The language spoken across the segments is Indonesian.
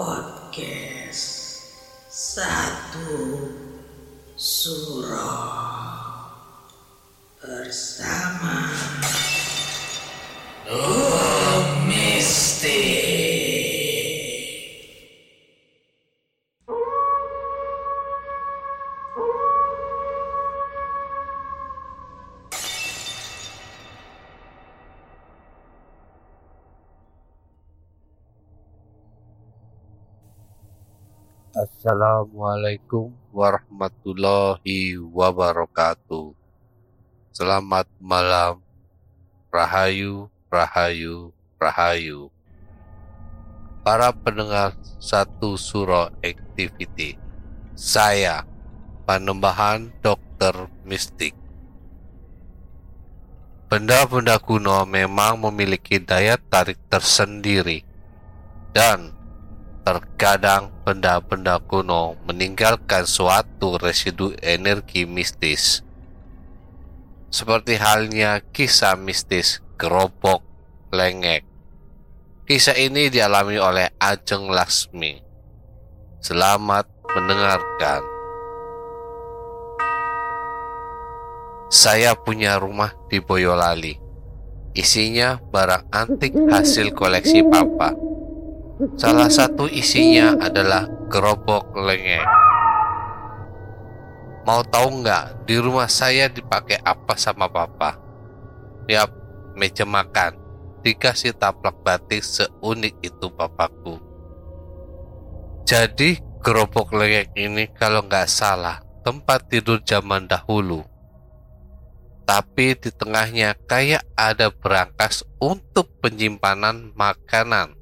podcast satu suro Assalamualaikum warahmatullahi wabarakatuh. Selamat malam. Rahayu, rahayu, rahayu. Para pendengar satu suro activity. Saya Panembahan Dokter Mistik. Benda-benda kuno memang memiliki daya tarik tersendiri dan Terkadang benda-benda kuno meninggalkan suatu residu energi mistis. Seperti halnya kisah mistis gerobok lengek. Kisah ini dialami oleh Ajeng Laksmi. Selamat mendengarkan. Saya punya rumah di Boyolali. Isinya barang antik hasil koleksi papa. Salah satu isinya adalah gerobok lengek. Mau tahu nggak di rumah saya dipakai apa sama papa? Yap, meja makan. Dikasih taplak batik seunik itu papaku. Jadi gerobok lengek ini kalau nggak salah tempat tidur zaman dahulu. Tapi di tengahnya kayak ada berangkas untuk penyimpanan makanan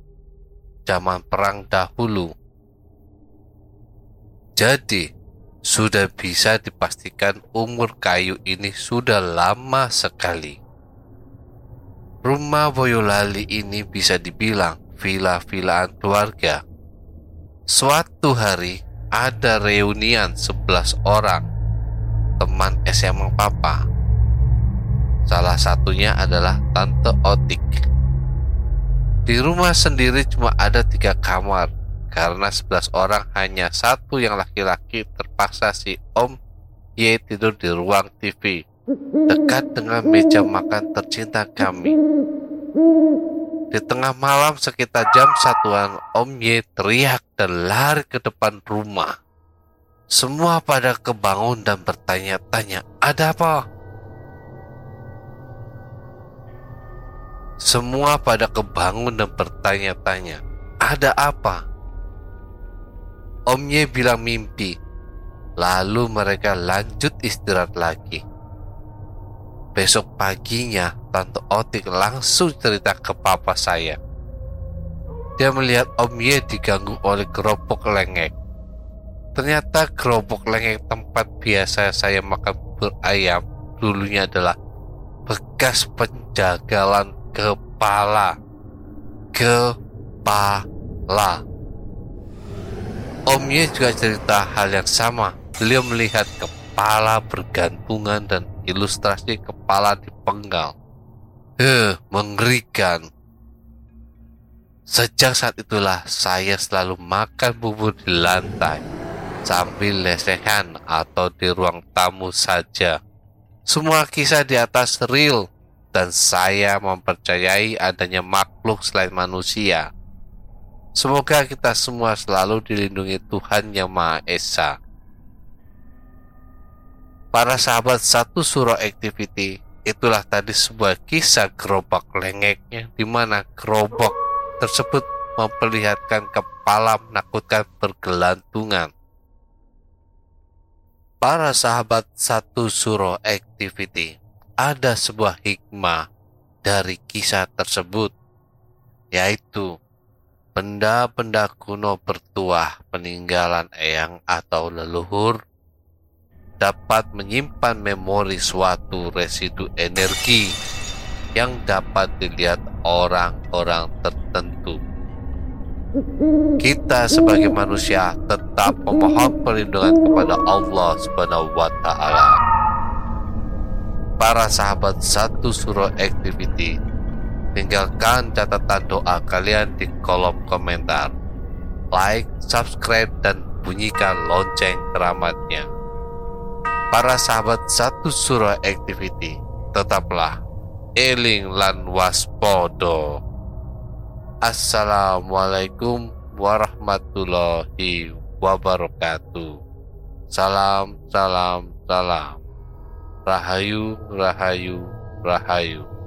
zaman perang dahulu. Jadi, sudah bisa dipastikan umur kayu ini sudah lama sekali. Rumah Boyolali ini bisa dibilang villa-villaan keluarga. Suatu hari ada reunian 11 orang teman SMA papa. Salah satunya adalah Tante Otik. Di rumah sendiri cuma ada tiga kamar karena 11 orang hanya satu yang laki-laki terpaksa si Om Y tidur di ruang TV dekat dengan meja makan tercinta kami. Di tengah malam sekitar jam satuan Om Y teriak dan lari ke depan rumah. Semua pada kebangun dan bertanya-tanya, ada apa? Semua pada kebangun dan bertanya-tanya, ada apa? Om Ye bilang mimpi, lalu mereka lanjut istirahat lagi. Besok paginya, Tante Otik langsung cerita ke papa saya. Dia melihat Om Ye diganggu oleh gerobok lengek. Ternyata gerobok lengek tempat biasa saya makan bubur ayam dulunya adalah bekas penjagalan kepala kepala Omnya juga cerita hal yang sama beliau melihat kepala bergantungan dan ilustrasi kepala dipenggal. Eh, mengerikan. Sejak saat itulah saya selalu makan bubur di lantai sambil lesehan atau di ruang tamu saja. Semua kisah di atas real dan saya mempercayai adanya makhluk selain manusia. Semoga kita semua selalu dilindungi Tuhan Yang Maha Esa. Para sahabat satu surah activity, itulah tadi sebuah kisah gerobak lengeknya di mana gerobak tersebut memperlihatkan kepala menakutkan bergelantungan. Para sahabat satu suro activity, ada sebuah hikmah dari kisah tersebut, yaitu benda-benda kuno bertuah peninggalan eyang atau leluhur dapat menyimpan memori suatu residu energi yang dapat dilihat orang-orang tertentu. Kita sebagai manusia tetap memohon perlindungan kepada Allah Subhanahu wa taala. Para sahabat satu surah activity, tinggalkan catatan doa kalian di kolom komentar. Like, subscribe, dan bunyikan lonceng keramatnya. Para sahabat satu surah activity, tetaplah eling lan waspodo. Assalamualaikum warahmatullahi wabarakatuh. Salam, salam, salam. Rahayu, rahayu, rahayu.